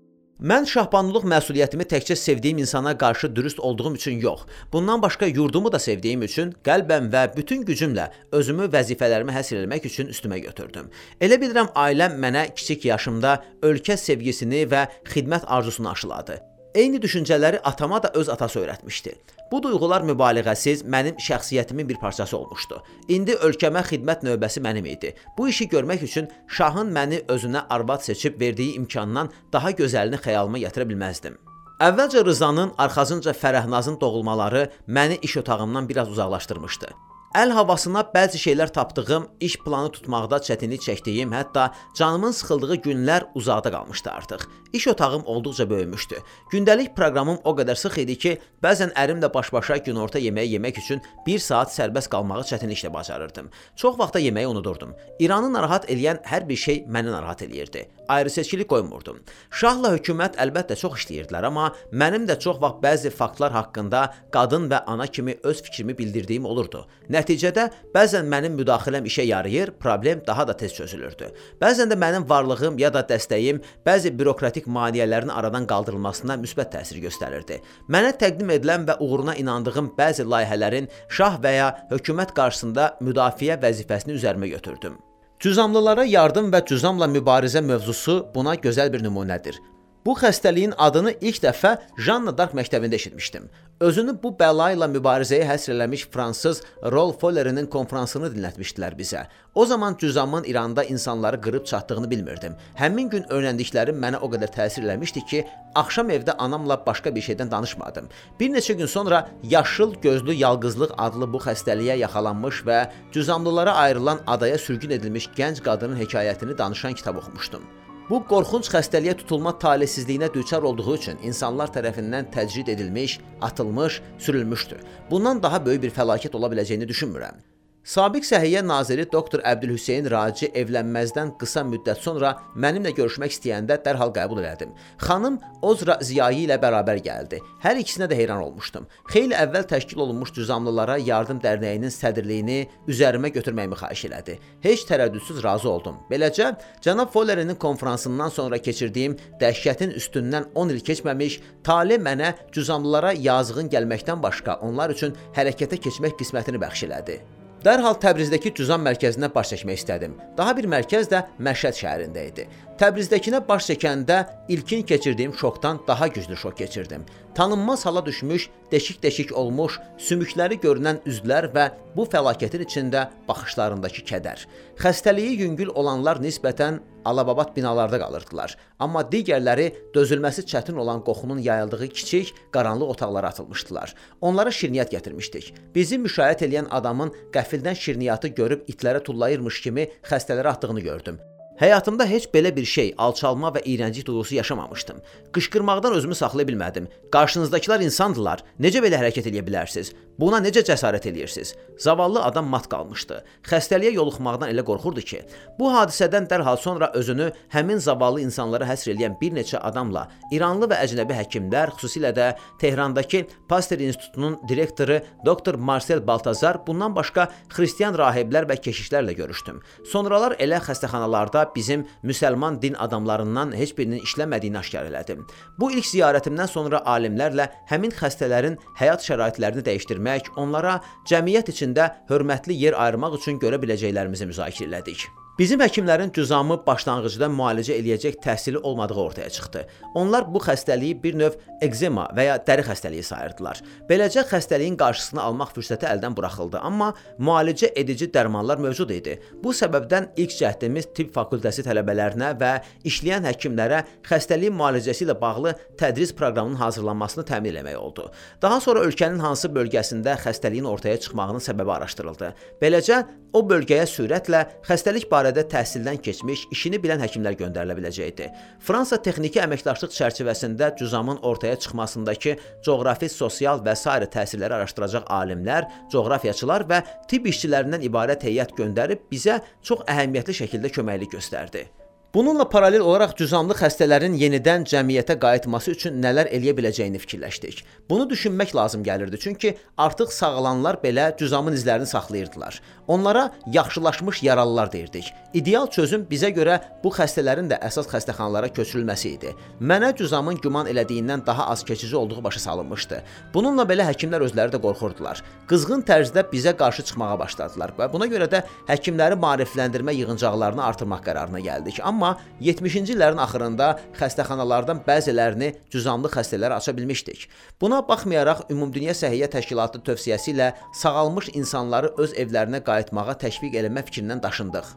Mən şahbanlıq məsuliyyətimi təkcə sevdiyim insana qarşı dürüst olduğum üçün yox, bundan başqa yurdumu da sevdiyim üçün qəlbən və bütün gücümlə özümü vəzifələrimə həsr etmək üçün üstümə götürdüm. Elə bilirəm ailəm mənə kiçik yaşımda ölkə sevgisini və xidmət arzusunu aşıladı. Eyni düşüncələri atama da öz atası öyrətmişdi. Bu duyğular mübaliğəsiz mənim şəxsiyyətimin bir parçası olmuşdu. İndi ölkəmə xidmət növbəsi mənim idi. Bu işi görmək üçün şahın məni özünə arvad seçib verdiyi imkandan daha gözəlini xəyalıma gətirə bilməzdim. Əvvəlcə Rızanın, arxasınca Fərəhnazın doğulmaları məni iş otağımdan biraz uzaqlaşdırmışdı. Əl havasına bəzi şeylər tapdığım, iş planı tutmaqda çətinlik çəkdiyim, hətta canımın sıxıldığı günlər uzaqda qalmışdı artıq. İş otağım olduqca böyümüşdü. Gündəlik proqramım o qədər sıx idi ki, bəzən ərimlə baş-başa günorta yeməyi yemək üçün 1 saat sərbəst qalmağı çətinliklə bacarırdım. Çox vaxta yeməyi unudurdum. İranı narahat eləyən hər bir şey məni narahat eləyirdi. Ayrı-seçkilik qoymurdum. Şahla hökumət əlbəttə çox işləyirdilər, amma mənim də çox vaxt bəzi faktlar haqqında qadın və ana kimi öz fikrimi bildirdiyim olurdu. Nəticədə bəzən mənim müdaxiləm işə yarayır, problem daha da tez çözülürdü. Bəzən də mənim varlığım ya da dəstəyim bəzi bürokratik maneələrin aradan qaldırılmasına müsbət təsir göstərirdi. Mənə təqdim edilən və uğuruna inandığım bəzi layihələrin şah və ya hökumət qarşısında müdafiə vəzifəsini üzərimə götürdüm. Cüzamlılara yardım və cüzamla mübarizə mövzusu buna gözəl bir nümunədir. Bu xəstəliyin adını ilk dəfə Janna Dark məktəbində eşitmişdim. Özünü bu bəla ilə mübarizəyə həsr eləmiş fransız Rolf Follerinin konfransını dinlətmişdilər bizə. O zaman cüzamın İranda insanları qırıb çatdığını bilmirdim. Həmin gün öyrəndiklərim mənə o qədər təsir eləmişdi ki, axşam evdə anamla başqa bir şeydən danışmadım. Bir neçə gün sonra yaşıl gözlü yalqızlıq adlı bu xəstəliyə yaxalanmış və cüzamlılara ayrılan adaya sürgün edilmiş gənc qadının hekayətini danışan kitab oxumuşdum. Bu qorxunc xəstəliyə tutulma talihsizliyinə düçar olduğu üçün insanlar tərəfindən təcrid edilmiş, atılmış, sürülmüşdü. Bundan daha böyük bir fəlakət ola biləcəyini düşünmürəm. Sabiq Səhiyyə naziri doktor Əbdülhüseyn Raci evlənməzdən qısa müddət sonra mənimlə görüşmək istəyəndə dərhal qəbul elədim. Xanım Ozra Ziyayi ilə bərabər gəldi. Hər ikisinə də heyran olmuşdum. Xeyli əvvəl təşkil olunmuş Düzamlılara Yardım Dərnəyinin sədrliyini üzərimə götürməyimi xahiş elədi. Heç tərəddüdsüz razı oldum. Beləcə, cənab Follerinin konfransından sonra keçirdiyim dəhşətin üstündən 10 il keçməmiş, tale mənə Düzamlılara yazığın gəlməkdən başqa onlar üçün hərəkətə keçmək qismətini bəxş elədi. Dərhal Təbrizdəki Cüzam mərkəzinə baş çəkmək istədim. Daha bir mərkəz də Məşhəd şəhərində idi. Təbrizdəkinə baş çəkəndə ilkin keçirdiyim şokdan daha güclü şok keçirdim. Tanınmaz hala düşmüş, deşik-deşik olmuş, sümükləri görünən üzlər və bu fəlakətin içində baxışlarındakı kədər. Xəstəliyi yüngül olanlar nisbətən alababat binalarda qalırdılar, amma digərləri dözülməsi çətin olan qoxunun yayıldığı kiçik, qaranlıq otaqlara atılmışdılar. Onlara şirniyyat gətirmişdik. Bizi müşayiət edən adamın qəfildən şirniyyatı görüb itlərə tullayırmış kimi xəstələrə atdığını gördüm. Həyatımda heç belə bir şey, alçalma və iyrənclik duyğusu yaşamamışdım. Qışqırmaqdan özümü saxlaya bilmədim. Qarşınızdakılar insandılar. Necə belə hərəkət edə bilərsiniz? Buna necə cəsarət eləyirsiniz? Zavallı adam mat qalmışdı. Xəstəliyə yoluxmaqdan elə qorxurdu ki, bu hadisədən dərhal sonra özünü həmin zavallı insanlara həsr edən bir neçə adamla İranlı və əcnəbi həkimlər, xüsusilə də Tehrandakı Pasteur İnstitutunun direktoru doktor Marcel Baltazar, bundan başqa xristian rahiblər və keşişlərlə görüşdüm. Sonralar elə xəstəxanalarda bizim müsəlman din adamlarından heç birinin işləmədiyini aşkar elədim. Bu ilk ziyarətimdən sonra alimlərlə həmin xəstələrin həyat şəraitlərini dəyişdirmək etmək, onlara cəmiyyət içində hörmətli yer ayırmaq üçün görə biləcəklərimizi müzakirə elədik. Bizim həkimlərin cüzamı başlanğıcda müalicə eləyəcək təhsili olmadığı ortaya çıxdı. Onlar bu xəstəliyi bir növ ekzema və ya dəri xəstəliyi sayırdılar. Beləcə xəstəliyin qarşısını almaq fürsəti əldən buraxıldı, amma müalicə edici dərmanlar mövcud idi. Bu səbəbdən ilk cəhdimiz tibb fakültəsi tələbələrinə və işləyən həkimlərə xəstəliyin müalicəsi ilə bağlı tədris proqramının hazırlanmasını təmin etmək oldu. Daha sonra ölkənin hansı bölgəsində xəstəliyin ortaya çıxmağının səbəbi araşdırıldı. Beləcə o bölgəyə sürətlə xəstəlik barədə təhsildən keçmiş, işini bilən həkimlər göndərilə biləcəkdi. Fransa texniki əməkdaşlıq çərçivəsində cüzamın ortaya çıxmasındakı coğrafi, sosial və sair təsirləri araşdıracaq alimlər, coğrafiyaçılar və tibb işçilərindən ibarət heyət göndərib bizə çox əhəmiyyətli şəkildə köməklik göstərdi. Bununla paralel olaraq cüzamlı xəstələrin yenidən cəmiyyətə qayıtması üçün nələr eləyə biləcəyini fikirləşdik. Bunu düşünmək lazım gəlirdi, çünki artıq sağalanlar belə cüzamın izlərini saxlayırdılar. Onlara yaxşılaşmış yaralılar deyirdik. İdeal çözüm bizə görə bu xəstələrin də əsas xəstəxanalara köçürülməsi idi. Mənə cüzamın güman elədiyindən daha az keçici olduğu başa salınmışdı. Bununla belə həkimlər özləri də qorxurdular. Qızğın tərzdə bizə qarşı çıxmağa başladılar və buna görə də həkimləri maarifləndirmə yığıncaqlarını artırmaq qərarına gəldik. Amma Amma 70-ci illərin axırında xəstəxanalardan bəzilərini cüzamlı xəstələrə aça bilmişdik. Buna baxmayaraq Ümumdünya Səhiyyə Təşkilatı tövsiyəsi ilə sağalmış insanları öz evlərinə qayıtmağa təşviq eləmə fikrindən daşındıq.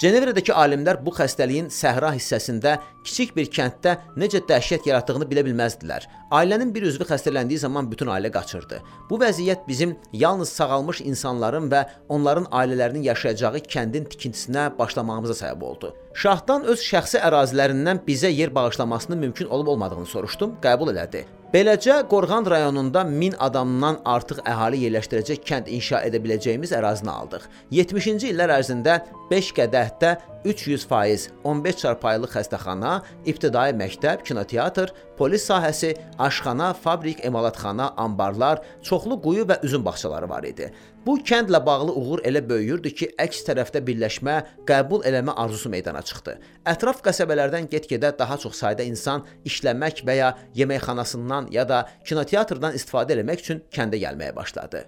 Cenevrədəki alimlər bu xəstəliyin səhra hissəsində kiçik bir kənddə necə dəhşət yaratdığını bilə bilməzdilər. Ailənin bir üzvü xəstələndiyi zaman bütün ailə qaçırdı. Bu vəziyyət bizim yalnız sağalmış insanların və onların ailələrinin yaşayacağı kəndin tikintisinə başlamağımıza səbəb oldu. Şahdan öz şəxsi ərazilərindən bizə yer bağışlamasının mümkün olub-olmadığını soruşdum, qəbul elədi. Beləcə Qorğan rayonunda 1000 adamdan artıq əhali yerləşdirəcək kənd inşa edə biləcəyimiz ərazini aldıq. 70-ci illər ərzində 5 qədəhdə 300%, 15 çarpayılıq xəstəxana, ibtidai məktəb, kinoteatr, polis sahəsi, aşxana, fabrik, emalatxana, anbarlar, çoxlu quyu və üzüm bağçaları var idi. Bu kəndlə bağlı uğur elə böyüyürdü ki, əks tərəfdə birləşmə, qəbul eləmə arzusu meydana çıxdı. Ətraf qəsəbələrdən get-gedə daha çox sayda insan işləmək və ya yeməkxanasından ya da kinoteatrdan istifadə etmək üçün kəndə gəlməyə başladı.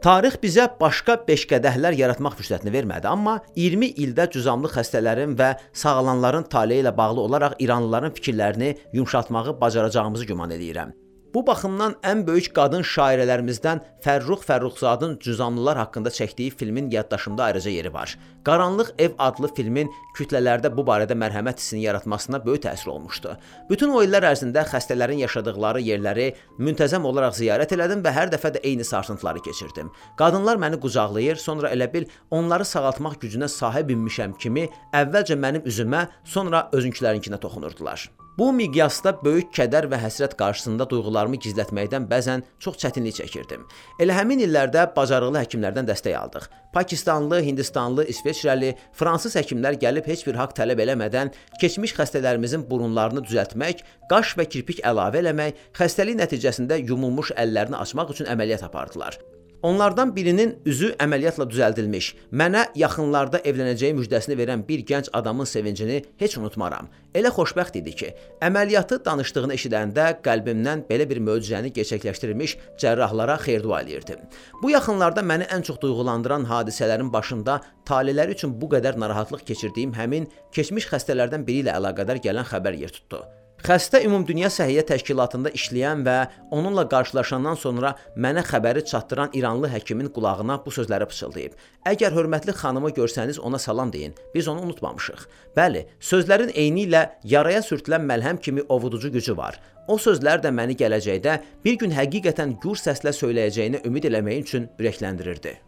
Tarix bizə başqa 5 qədəhlər yaratmaq fürsətini vermədi, amma 20 ildə cüzamlı xəstələrin və sağalanların taleyi ilə bağlı olaraq İranlıların fikirlərini yumşaltmağı bacaracağımızı güman edirəm. Bu baxımdan ən böyük qadın şairələrimizdən Fərrux Fərruxzadın Cüzamlılar haqqında çəkdiyi filmin yaddaşımda ayrıca yeri var. Qaranlıq ev adlı filmin kütlələrdə bu barədə mərhəmət hissini yaratmasına böyük təsir olmuşdu. Bütün o illər ərzində xəstələrin yaşadıkları yerləri müntəzəm olaraq ziyarət elədim və hər dəfə də eyni sarsıntıları keçirdim. Qadınlar məni qucaqlayır, sonra elə bil onları sağaltmaq gücünə sahib imişəm kimi əvvəlcə mənim üzümə, sonra özünkilərinkinə toxunurdular. Bu miqyasda böyük kədər və həsrət qarşısında duyğularımı gizlətməkdən bəzən çox çətinlik çəkirdim. Elə həmin illərdə bacarıqlı həkimlərdən dəstək aldıq. Pakistanlı, Hindistanlı, İsveçrəli, fransız həkimlər gəlib heç bir haqq tələb eləmədən keçmiş xəstələrimizin burunlarını düzəltmək, qaş və kirpik əlavə eləmək, xəstəlik nəticəsində yumulmuş əllərini açmaq üçün əməliyyat apardılar. Onlardan birinin üzü əməliyyatla düzəldilmiş, mənə yaxınlarda evlənəcəyi müjdəsini verən bir gənc adamın sevincini heç unutmaram. Elə xoşbəxt idi ki, əməliyyatı danışdığını eşidəndə qəlbimdən belə bir möcüzəni gerçəkləşdirmiş cərrahlara xeyir-dua eləyirdim. Bu yaxınlarda məni ən çox duyğulandıran hadisələrin başında taleləri üçün bu qədər narahatlıq keçirdiyim həmin keçmiş xəstələrdən biri ilə əlaqədar gələn xəbər yer tutdu. Xəstə Ümumdünya Səhiyyə Təşkilatında işləyən və onunla qarşılaşandan sonra mənə xəbəri çatdıran İranlı həkimin qulağına bu sözləri pıçıldayıb. Əgər hörmətli xanımı görsəniz ona salam deyin. Biz onu unutmamışıq. Bəli, sözlərin eyni ilə yaraya sürtülən məlhəm kimi ovuducu gücü var. O sözlər də məni gələcəkdə bir gün həqiqətən gür səslə söyləyəcəyinə ümid eləməyi üçün ürəkləndirirdi.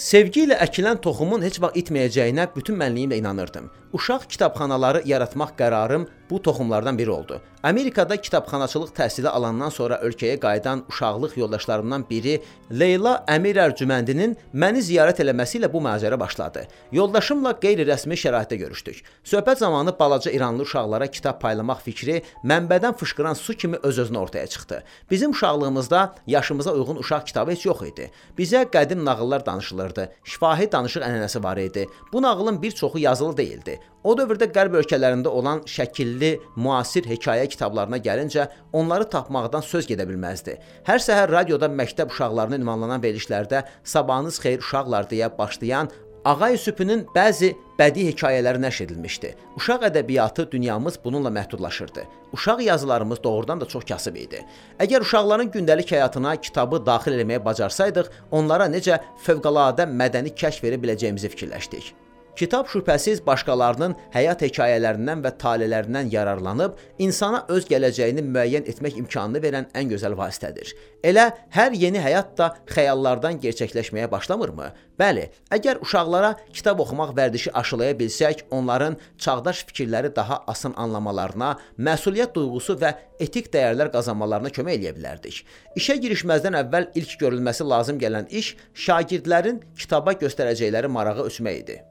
Sevgi ilə əkilən toxumun heç vaxt itməyəcəyinə bütün mənliyimlə inanırdım. Uşaq kitabxanaları yaratmaq qərarım bu toxumlardan biri oldu. Amerikada kitabxanaçılıq təhsili alandan sonra ölkəyə qayıdan uşaqlıq yoldaşlarımdan biri Leyla Əmir Ərcüməndinin məni ziyarət eləməsi ilə bu macəra başladı. Yoldaşımla qeyri-rəsmi şəraitdə görüşdük. Söhbət zamanı balaca İranlı uşaqlara kitab paylamaq fikri mənbədən fışqıran su kimi öz-özünə ortaya çıxdı. Bizim uşaqlığımızda yaşımıza uyğun uşaq kitabı heç yox idi. Bizə qədim nağıllar danışılırdı. Şifahi danışıq ənənəsi var idi. Bu nağılın bir çoxu yazılı deyildi. O dövrdə qərb ölkələrində olan şəkilli, müasir hekayə kitablarına gəlincə, onları tapmaqdan söz gedə bilməzdi. Hər səhər radioda məktəb uşaqlarına ünvanlanan verilişlərdə "Sabahınız xeyir uşaqlar" deyə başlayan Ağa Yusufun bəzi bədii hekayələri nəşr edilmişdi. Uşaq ədəbiyyatı dünyamız bununla məhdudlaşırdı. Uşaq yazılarımız doğrudan da çox kasıb idi. Əgər uşaqların gündəlik həyatına kitabı daxil etməyə bacarsaydıq, onlara necə fövqəladə mədəni kəşf verə biləcəyimizi fikirləşdik. Kitab şübhəsiz başqalarının həyat hekayələrindən və talelərindən yararlanıb insana öz gələcəyini müəyyən etmək imkanını verən ən gözəl vasitədir. Elə hər yeni həyat da xəyallardan gerçəkləşməyə başlamırmı? Bəli, əgər uşaqlara kitab oxumaq vərdişi aşılaya bilsək, onların çağdaş fikirləri daha asan anlamalarına, məsuliyyət duyğusu və etik dəyərlər qazanmalarına kömək eləyə bilərdik. İşə girişməzdən əvvəl ilk görülməsi lazım gələn iş şagirdlərin kitaba göstərəcəkləri marağı ölçmək idi.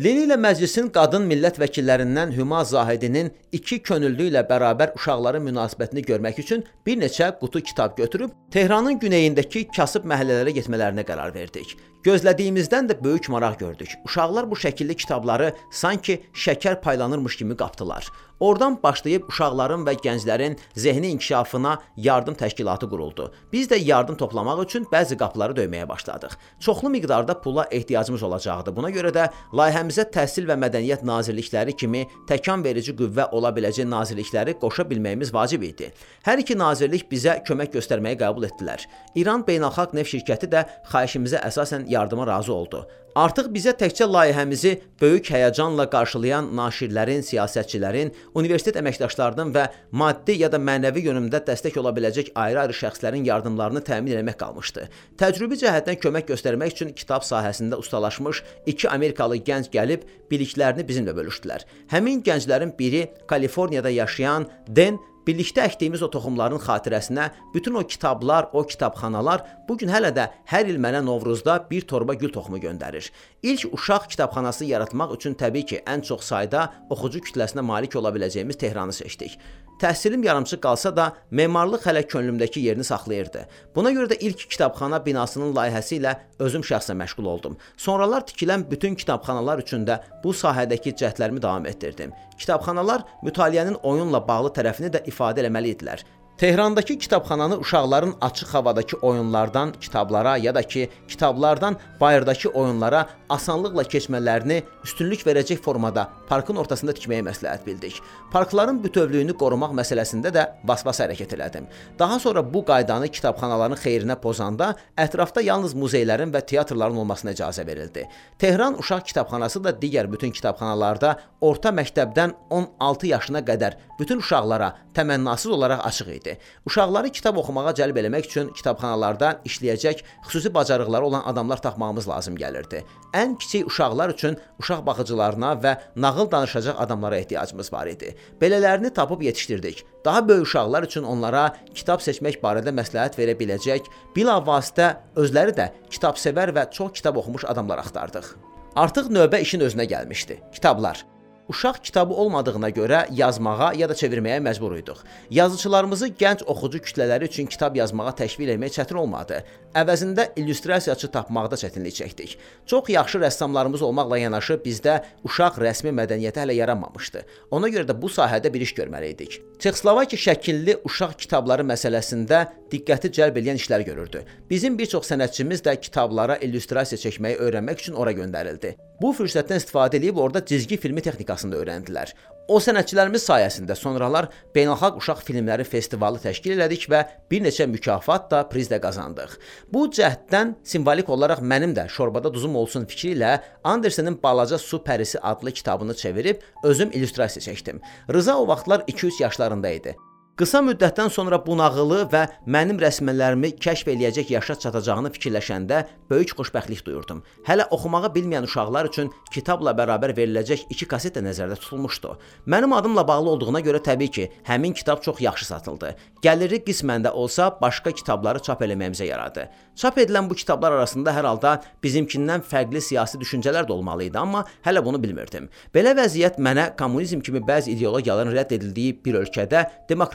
Leni ilə məclisin qadın millət vəkillərindən Hüma Zahidinin iki könüllü ilə bərabər uşaqların münasibətini görmək üçün bir neçə qutu kitab götürüb Tehranın güneyindəki kasıb məhəllələrə getmələrinə qərar verdik. Gözlədiyimizdən də böyük maraq gördük. Uşaqlar bu şəkilli kitabları sanki şəkər paylanırmış kimi qapdılar. Oradan başlayıb uşaqların və gənclərin zehni inkişafına yardım təşkilatı quruldu. Biz də yardım toplamaq üçün bəzi qapıları döyməyə başladıq. Çoxlu miqdarda pula ehtiyacımız olacaqdı. Buna görə də layihəmizə Təhsil və Mədəniyyət Nazirlikləri kimi təkan verici qüvvə ola biləcək nazirlikləri qoşa bilməyimiz vacib idi. Hər iki nazirlik bizə kömək göstərməyi qəbul etdilər. İran Beynəlxalq Neft şirkəti də xahişimizə əsasən yardıma razı oldu. Artıq bizə təkcə layihəmizi böyük həyəcanla qarşılayan naşirlərin, siyasətçilərin, universitet əməkdaşlarının və maddi ya da mənəvi yönümdə dəstək ola biləcək ayrı-ayrı şəxslərin yardımlarını təmin etmək qalmışdı. Təcrübi cəhətdən kömək göstərmək üçün kitab sahəsində ustalaşmış iki Amerikalı gənc gəlib biliklərini bizimlə bölüşdülər. Həmin gənclərin biri Kaliforniyada yaşayan Den Birlikdə əkdiyimiz o toxumların xatirəsinə bütün o kitablar, o kitabxanalar bu gün hələ də hər il mənə Novruzda bir torba gül toxumu göndərir. İlk uşaq kitabxanası yaratmaq üçün təbii ki, ən çox sayda oxucu kütləsinə malik ola biləcəyimiz Tehranı seçdik. Təhsilim yarımçıq qalsa da, memarlıq hələ könlümdəki yerini saxlayırdı. Buna görə də ilk kitabxana binasının layihəsi ilə özüm şəxsən məşğul oldum. Sonralar tikilən bütün kitabxanalar üçün də bu sahədəki cəhdlərimi davam etdirdim. Kitabxanalar mütaliənin oyunla bağlı tərəfini də ifadə etməli idilər. Tehrandakı kitabxananı uşaqların açıq havadakı oyunlardan kitablara ya da ki, kitablardan bayırdakı oyunlara asanlıqla keçmələrini üstünlük verəcək formada parkın ortasında tikməyi məsləhət bildik. Parkların bütövlüyünü qorumaq məsələsində də vas-vas hərəkət elədim. Daha sonra bu qaydanı kitabxanaların xeyrinə pozanda ətrafda yalnız muzeylərin və teatrların olmasına icazə verildi. Tehran Uşaq Kitabxanası da digər bütün kitabxanalarda orta məktəbdən 16 yaşına qədər bütün uşaqlara təmənnasız olaraq açıq idi idi. Uşaqları kitab oxumağa cəlb eləmək üçün kitabxanalarda işləyəcək xüsusi bacarıqları olan adamlar tapmağımız lazım gəlirdi. Ən kiçik uşaqlar üçün uşaq baxıcılarına və nağıl danışacaq adamlara ehtiyacımız var idi. Belələrini tapıb yetişdirdik. Daha böyük uşaqlar üçün onlara kitab seçmək barədə məsləhət verə biləcək, bilavasitə özləri də kitabsevər və çox kitab oxumuş adamlar axtardıq. Artıq növbə işin özünə gəlmişdi. Kitablar. Uşaq kitabı olmadığına görə yazmağa ya da çevirməyə məcbur idik. Yazıçılarımızı gənc oxucu kütlələri üçün kitab yazmağa təşviq etmək çətin olmadı. Əvəzində illüstrasiyaçı tapmaqda çətinlik çəkdik. Çox yaxşı rəssamlarımız olmaqla yanaşı bizdə uşaq rəsmi mədəniyyəti hələ yaranmamışdı. Ona görə də bu sahədə bir iş görməli idik. Çexoslovakiya şəkilli uşaq kitabları məsələsində diqqəti cəlb edən işlər görürdü. Bizim bir çox sənətçimiz də kitablara illüstrasiya çəkməyi öyrənmək üçün ora göndərildi. Bu fürsətdən istifadə edib orada cizgi filmi texnikasını öyrəndilər. O sənətçilərimiz sayəsində sonralar Beynəlxalq Uşaq Filmləri Festivalı təşkil elədik və bir neçə mükafat da priz də qazandıq. Bu cəhddən simvolik olaraq mənim də şorbada duzum olsun fikri ilə Andersenin Balaca su pərisi adlı kitabını çevirib özüm illüstrasiya çəkdim. Rıza o vaxtlar 2-3 yaşlarında idi. Qısa müddətdən sonra bu nağılı və mənim rəsmlərimi kəşf eləyəcək yaşa çatacağını fikirləşəndə böyük xoşbəxtlik duyurdum. Hələ oxumağı bilməyən uşaqlar üçün kitabla bərabər veriləcək iki kaset də nəzərdə tutulmuşdu. Mənim adımla bağlı olduğuna görə təbii ki, həmin kitab çox yaxşı satıldı. Gəliri qismən də olsa başqa kitabları çap eləməyimizə yaradı. Çap edilən bu kitablar arasında hər halda bizimkindən fərqli siyasi düşüncələr də olmalı idi, amma hələ bunu bilmirdim. Belə vəziyyət mənə kommunizm kimi bəzi ideologiyaların rədd edildiyi bir ölkədə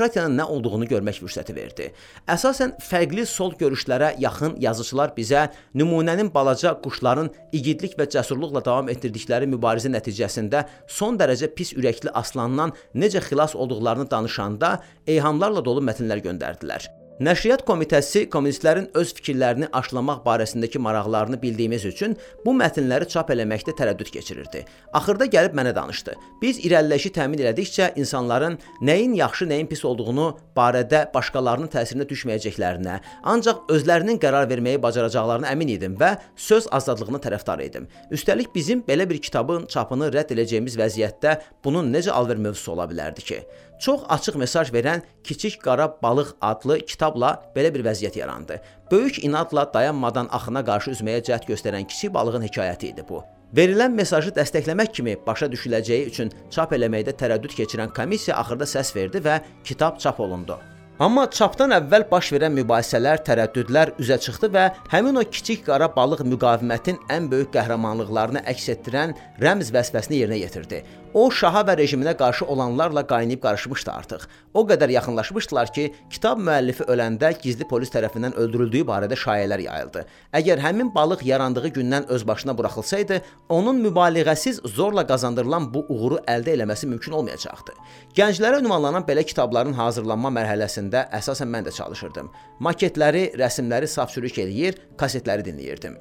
demokratiyanın nə olduğunu görmək fürsəti verdi. Əsasən fərqli sol görüşlərə yaxın yazıçılar bizə nümunənin balaca quşların igidlik və cəsurluqla davam etdirdikləri mübarizə nəticəsində son dərəcə pis ürəkli aslandan necə xilas olduqlarını danışanda eyhamlarla dolu mətnlər göndərdilər. Nəşriyyat komitəsi kommunistlərin öz fikirlərini aşılamaq barəsindəki maraqlarını bildiyimiz üçün bu mətnləri çap eləməkdə tərəddüd keçirirdi. Axırda gəlib mənə danışdı. Biz irəliləyişi təmin elədikcə insanların nəyin yaxşı, nəyin pis olduğunu barədə başqalarının təsirinə düşməyəcəklərinə, ancaq özlərinin qərar verməyi bacaracaqlarına əmin idim və söz azadlığına tərəfdar idim. Üstəlik bizim belə bir kitabın çapını rədd edəcəyimiz vəziyyətdə bunun necə alver mövzusu ola bilərdi ki? Çox açıq mesaj verən Kiçik Qara Balıq adlı kitabla belə bir vəziyyət yarandı. Böyük inadla dayanmadan axına qarşı üzməyə cəhd göstərən kiçik balığın hekayəti idi bu. Verilən mesajı dəstəkləmək kimi başa düşüləcəyi üçün çap eləməkdə tərəddüd keçirən komissiya axırda səs verdi və kitab çap olundu. Amma çapdan əvvəl baş verən mübahisələr, tərəddüdlər üzə çıxdı və həmin o kiçik qara balıq müqavimətin ən böyük qəhrəmanlıqlarını əks etdirən rəmz vəzifəsini yerinə yetirdi. O şaha və rejiminə qarşı olanlarla qaynayıb qarışmışdı artıq. O qədər yaxınlaşmışdılar ki, kitab müəllifi öləndə gizli polis tərəfindən öldürüldüyü barədə şayələr yayıldı. Əgər həmin balıq yarandığı gündən öz başına buraxılsaydı, onun mübaliğəsiz zorla qazandırılan bu uğuru əldə eləməsi mümkün olmayacaqdı. Gənclərə ünvanlanan belə kitabların hazırlanma mərhələsində əsasən mən də çalışırdım. Maketləri, rəsmləri saf-çürük eləyir, kasetləri dinləyirdim.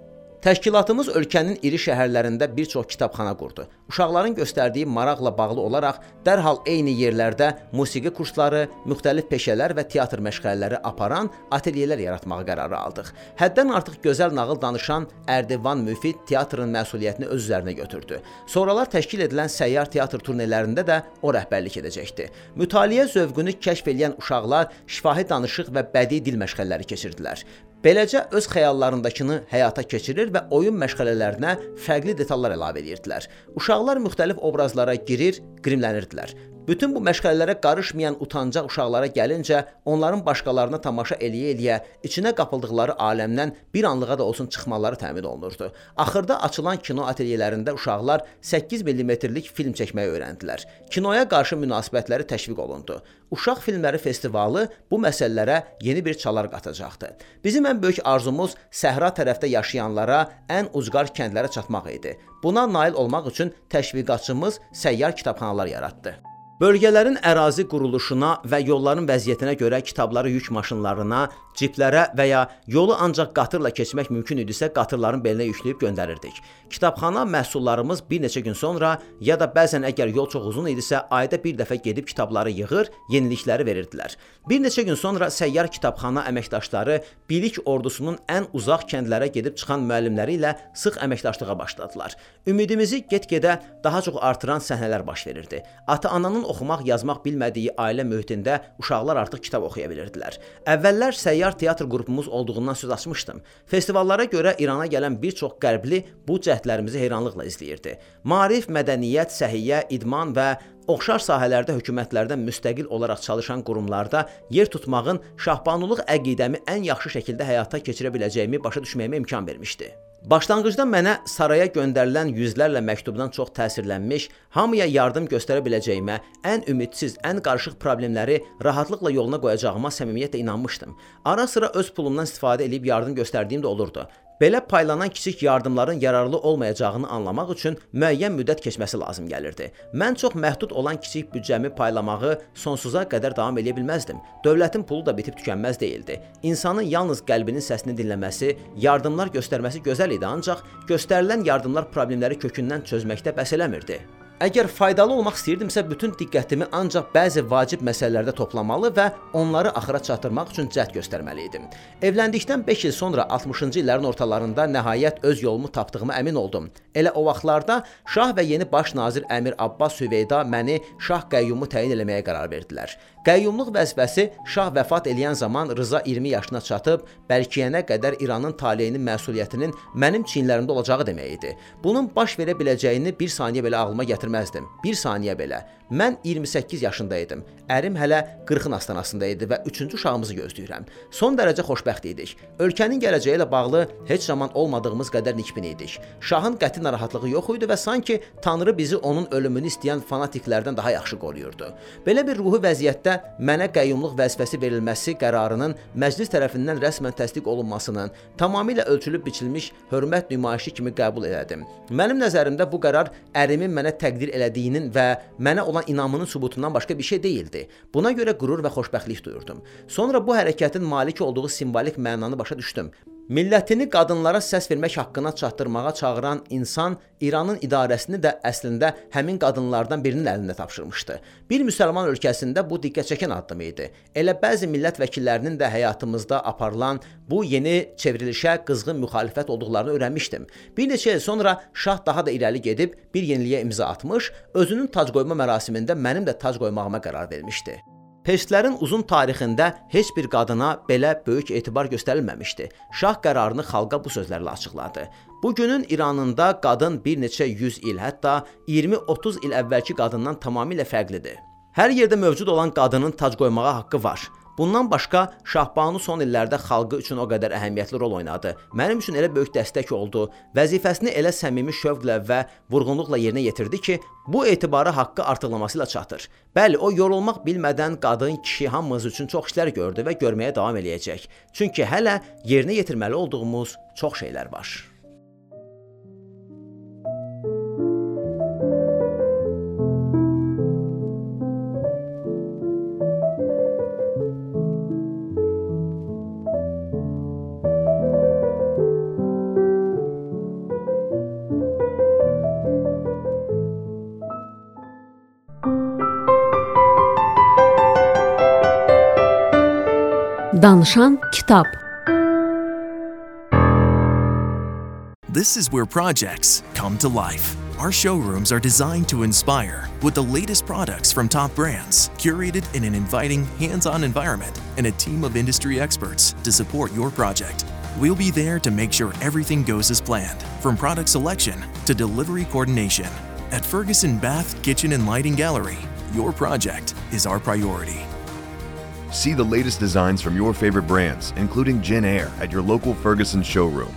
Təşkilatımız ölkənin iri şəhərlərində bir çox kitabxana qurdu. Uşaqların göstərdiyi maraqla bağlı olaraq dərhal eyni yerlərdə musiqi kursları, müxtəlif peşələr və teatr məşğələləri aparan atelyelər yaratmağa qərarı aldıq. Həddən artıq gözəl nağıl danışan Ərdivan Müfid teatrın məsuliyyətini öz üzərinə götürdü. Sonralar təşkil edilən səyyar teatr turnelərində də o rəhbərlik edəcəkdi. Mütaliə zövqünü kəşf edən uşaqlar şifahi danışıq və bədii dil məşğələləri keçirdilər. Beləcə öz xəyallarındakını həyata keçirir və oyun məşğələlərinə fərqli detallar əlavə edirdilər. Uşaqlar müxtəlif obrazlara girir, qrimlənirdilər. Bütün bu məşğələlərə qarışmayan utancaq uşaqlara gəlincə, onların başqalarına tamaşa eləyə-eləyə içinə qapıldıqları aləmdən bir anlığa da olsun çıxmaları təmin olunurdu. Axırda açılan kino atelyelərində uşaqlar 8 mm-lik film çəkməyi öyrəndilər. Kinoya qarşı münasibətləri təşviq olundu. Uşaq filmləri festivalı bu məsələlərə yeni bir çalar qatacaqdı. Bizim ən böyük arzumuz səhra tərəfdə yaşayanlara, ən ucqar kəndlərə çatmaq idi. Buna nail olmaq üçün təşviqatçımız səyyar kitabxanalar yaratdı. Bölgələrin ərazi quruluşuna və yolların vəziyyətinə görə kitabları yük maşınlarına, ciplərə və ya yolu ancaq qatırla keçmək mümkün idisə, qatırların belinə yükləyib göndərirdik. Kitabxana məhsullarımız bir neçə gün sonra ya da bəzən əgər yol çox uzun idisə, ayda bir dəfə gedib kitabları yığır, yenilikləri verirdilər. Bir neçə gün sonra səyyar kitabxana əməkdaşları bilik ordusunun ən uzaq kəndlərə gedib çıxan müəllimləri ilə sıx əməkdaşlığa başladılar. Ümidimizi get-gedə daha çox artıran səhnələr baş verirdi. Ata-ananın oxumaq, yazmaq bilmədiyi ailə mühitində uşaqlar artıq kitab oxuya bilirdilər. Əvvəllər səyyar teatr qrupumuz olduğundan söz açmışdım. Festivallara görə İrana gələn bir çox qərbli bu cəhdlərimizi heyranlıqla izləyirdi. Maarif, mədəniyyət, səhiyyə, idman və Oxşar sahələrdə hökumətlərdən müstəqil olaraq çalışan qurumlarda yer tutmağın şahbanlıq əqidəmi ən yaxşı şəkildə həyata keçirə biləcəyimi başa düşməyimə imkan vermişdi. Başlanğıcda mənə saraya göndərilən yüzlərlə məktubdan çox təsirlənmiş, hamıya yardım göstərə biləcəyimə, ən ümidsiz, ən qarışıq problemləri rahatlıqla yoluna qoyacağıma səmimiyyətlə inanmışdım. Ara-sıra öz pulumdan istifadə edib yardım göstərdiyim də olurdu. Belə paylanan kiçik yardımların yararlı olmayacağını anlamaq üçün müəyyən müddət keçməsi lazım gəlirdi. Mən çox məhdud olan kiçik büdcəmi paylamağı sonsuza qədər davam edə bilməzdim. Dövlətin pulu da bitib tükənməz deyildi. İnsanın yalnız qəlbinin səsini dinləməsi, yardımlar göstərməsi gözəl idi, ancaq göstərilən yardımlar problemləri kökündən çözməkdə bəs eləmirdi. Əgər faydalı olmaq istəyirdimsə, bütün diqqətimi ancaq bəzi vacib məsələlərdə toplamalı və onları axıra çatdırmaq üçün cəhd göstərməli idim. Evləndikdən 5 il sonra 60-cı illərin ortalarında nəhayət öz yolumu tapdığıma əmin oldum. Elə o vaxtlarda şah və yeni baş nazir Əmir Abbas Süveyda məni şah qəyyumu təyin eləməyə qərar verdilər. Qəyyumluq vəzifəsi şah vəfat eləyən zaman Rıza 20 yaşına çatıb, bəlkiyənə qədər İranın taleyinin məsuliyyətinin mənim çiyinlərimdə olacağı demək idi. Bunun baş verə biləcəyini bir saniyə belə ağlıma gətirməzdim. Bir saniyə belə. Mən 28 yaşında idim. Ərim hələ 40-ın astanasında idi və 3-cü uşağımızı gözləyirəm. Son dərəcə xoşbəxt idik. Ölkənin gələcəyi ilə bağlı heç zaman olmadığımız qədər nikbin idik. Şahın qəti narahatlığı yox idi və sanki Tanrı bizi onun ölümünü istəyən fanatiklərdən daha yaxşı qoruyurdu. Belə bir ruhi vəziyyətdə mənə qəyyumluq vəzifəsi verilməsi qərarının məclis tərəfindən rəsmən təsdiq olunmasının tamamilə ölçülüb biçilmiş hörmət nümayişi kimi qəbul elədim. Mənim nəzərimdə bu qərar ərimin mənə təqdir elədiyinin və mənə olan inamının sübutundan başqa bir şey deyildi. Buna görə qürur və xoşbəxtlik duyurdum. Sonra bu hərəkətin malik olduğu simvolik mənanı başa düşdüm. Millətini qadınlara səs vermək haqqına çatdırmağa çağıran insan İranın idarəsini də əslində həmin qadınlardan birinin əlində tapşırmışdı. Bir müsəlman ölkəsində bu diqqət çəkən addım idi. Elə bəzi millət vəkillərinin də həyatımızda aparılan bu yeni çevrilişə qızğın müxalifət olduqlarını öyrənmişdim. Bir neçə il sonra şah daha da irəli gedib bir yeniliyə imza atmış, özünün tac qoyma mərasimində mənim də tac qoymağıma qərar vermişdi. Perslərin uzun tarixində heç bir qadına belə böyük etibar göstərilməmişdi. Şah qərarını xalqa bu sözlərlə açıqladı. Bu günün İranında qadın bir neçə 100 il, hətta 20-30 il əvvəlki qadından tamamilə fərqlidir. Hər yerdə mövcud olan qadının tac qoymağa haqqı var. Bundan başqa Şahbanu son illərdə xalqı üçün o qədər əhəmiyyətli rol oynadı. Mənim üçün elə böyük dəstək oldu. Vəzifəsini elə səmimi şövqlə və vurğunluqla yerinə yetirdi ki, bu etibarı haqqı artıqlaması ilə çatır. Bəli, o yorulmaq bilmədən qadın, kişi hamımız üçün çox işlər gördü və görməyə davam eləyəcək. Çünki hələ yerinə yetirməli olduğumuz çox şeylər var. Danışan kitab. This is where projects come to life. Our showrooms are designed to inspire with the latest products from top brands, curated in an inviting, hands on environment, and a team of industry experts to support your project. We'll be there to make sure everything goes as planned, from product selection to delivery coordination. At Ferguson Bath Kitchen and Lighting Gallery, your project is our priority. See the latest designs from your favorite brands, including Jin Air, at your local Ferguson showroom.